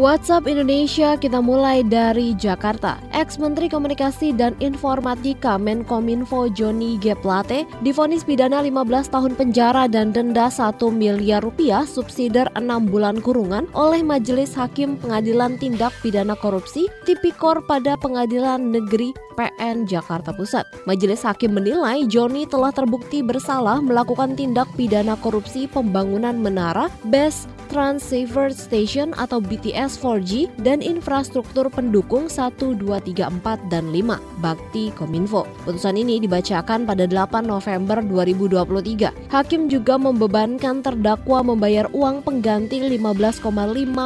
WhatsApp Indonesia kita mulai dari Jakarta. Ex-Menteri Komunikasi dan Informatika Menkominfo Joni G. Plate difonis pidana 15 tahun penjara dan denda 1 miliar rupiah subsidiar 6 bulan kurungan oleh Majelis Hakim Pengadilan Tindak Pidana Korupsi Tipikor pada Pengadilan Negeri PN Jakarta Pusat. Majelis Hakim menilai Joni telah terbukti bersalah melakukan tindak pidana korupsi pembangunan menara Best Transceiver Station atau BTS 4G dan infrastruktur pendukung 1, 2, 3, 4, dan 5 Bakti Kominfo. Putusan ini dibacakan pada 8 November 2023. Hakim juga membebankan terdakwa membayar uang pengganti 15,5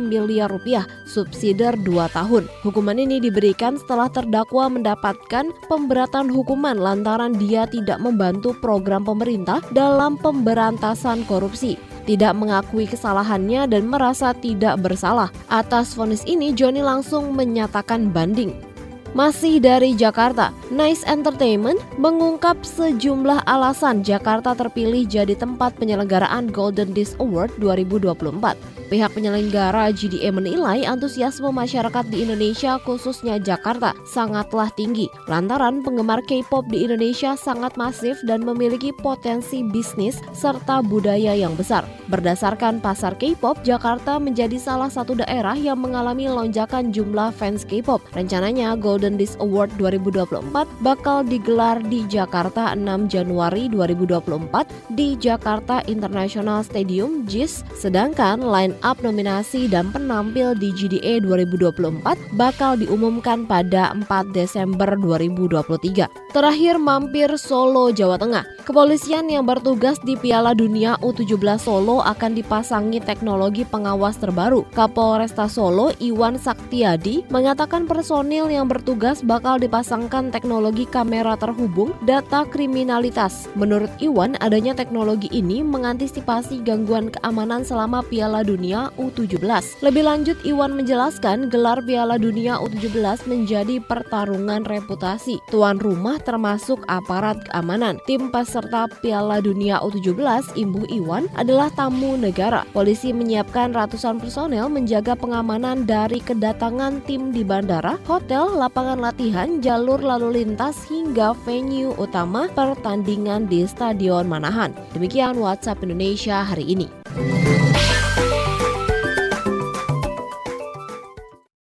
miliar rupiah subsidiar 2 tahun. Hukuman ini diberikan setelah terdakwa mendapatkan pemberatan hukuman lantaran dia tidak membantu program pemerintah dalam pemberantasan korupsi tidak mengakui kesalahannya dan merasa tidak bersalah. Atas vonis ini, Joni langsung menyatakan banding. Masih dari Jakarta, Nice Entertainment mengungkap sejumlah alasan Jakarta terpilih jadi tempat penyelenggaraan Golden Disc Award 2024. Pihak penyelenggara GDA menilai antusiasme masyarakat di Indonesia khususnya Jakarta sangatlah tinggi lantaran penggemar K-pop di Indonesia sangat masif dan memiliki potensi bisnis serta budaya yang besar. Berdasarkan pasar K-pop, Jakarta menjadi salah satu daerah yang mengalami lonjakan jumlah fans K-pop. Rencananya Golden Disc Award 2024 bakal digelar di Jakarta 6 Januari 2024 di Jakarta International Stadium JIS, sedangkan line up nominasi dan penampil di GDA 2024 bakal diumumkan pada 4 Desember 2023. Terakhir mampir Solo, Jawa Tengah. Kepolisian yang bertugas di Piala Dunia U17 Solo akan dipasangi teknologi pengawas terbaru. Kapolresta Solo, Iwan Saktiadi, mengatakan personil yang bertugas bakal dipasangkan teknologi kamera terhubung data kriminalitas. Menurut Iwan, adanya teknologi ini mengantisipasi gangguan keamanan selama Piala Dunia Dunia U17. Lebih lanjut, Iwan menjelaskan gelar Piala Dunia U17 menjadi pertarungan reputasi. Tuan rumah termasuk aparat keamanan. Tim peserta Piala Dunia U17 Imbu Iwan adalah tamu negara. Polisi menyiapkan ratusan personel menjaga pengamanan dari kedatangan tim di bandara, hotel, lapangan latihan, jalur lalu lintas hingga venue utama pertandingan di Stadion Manahan. Demikian WhatsApp Indonesia hari ini.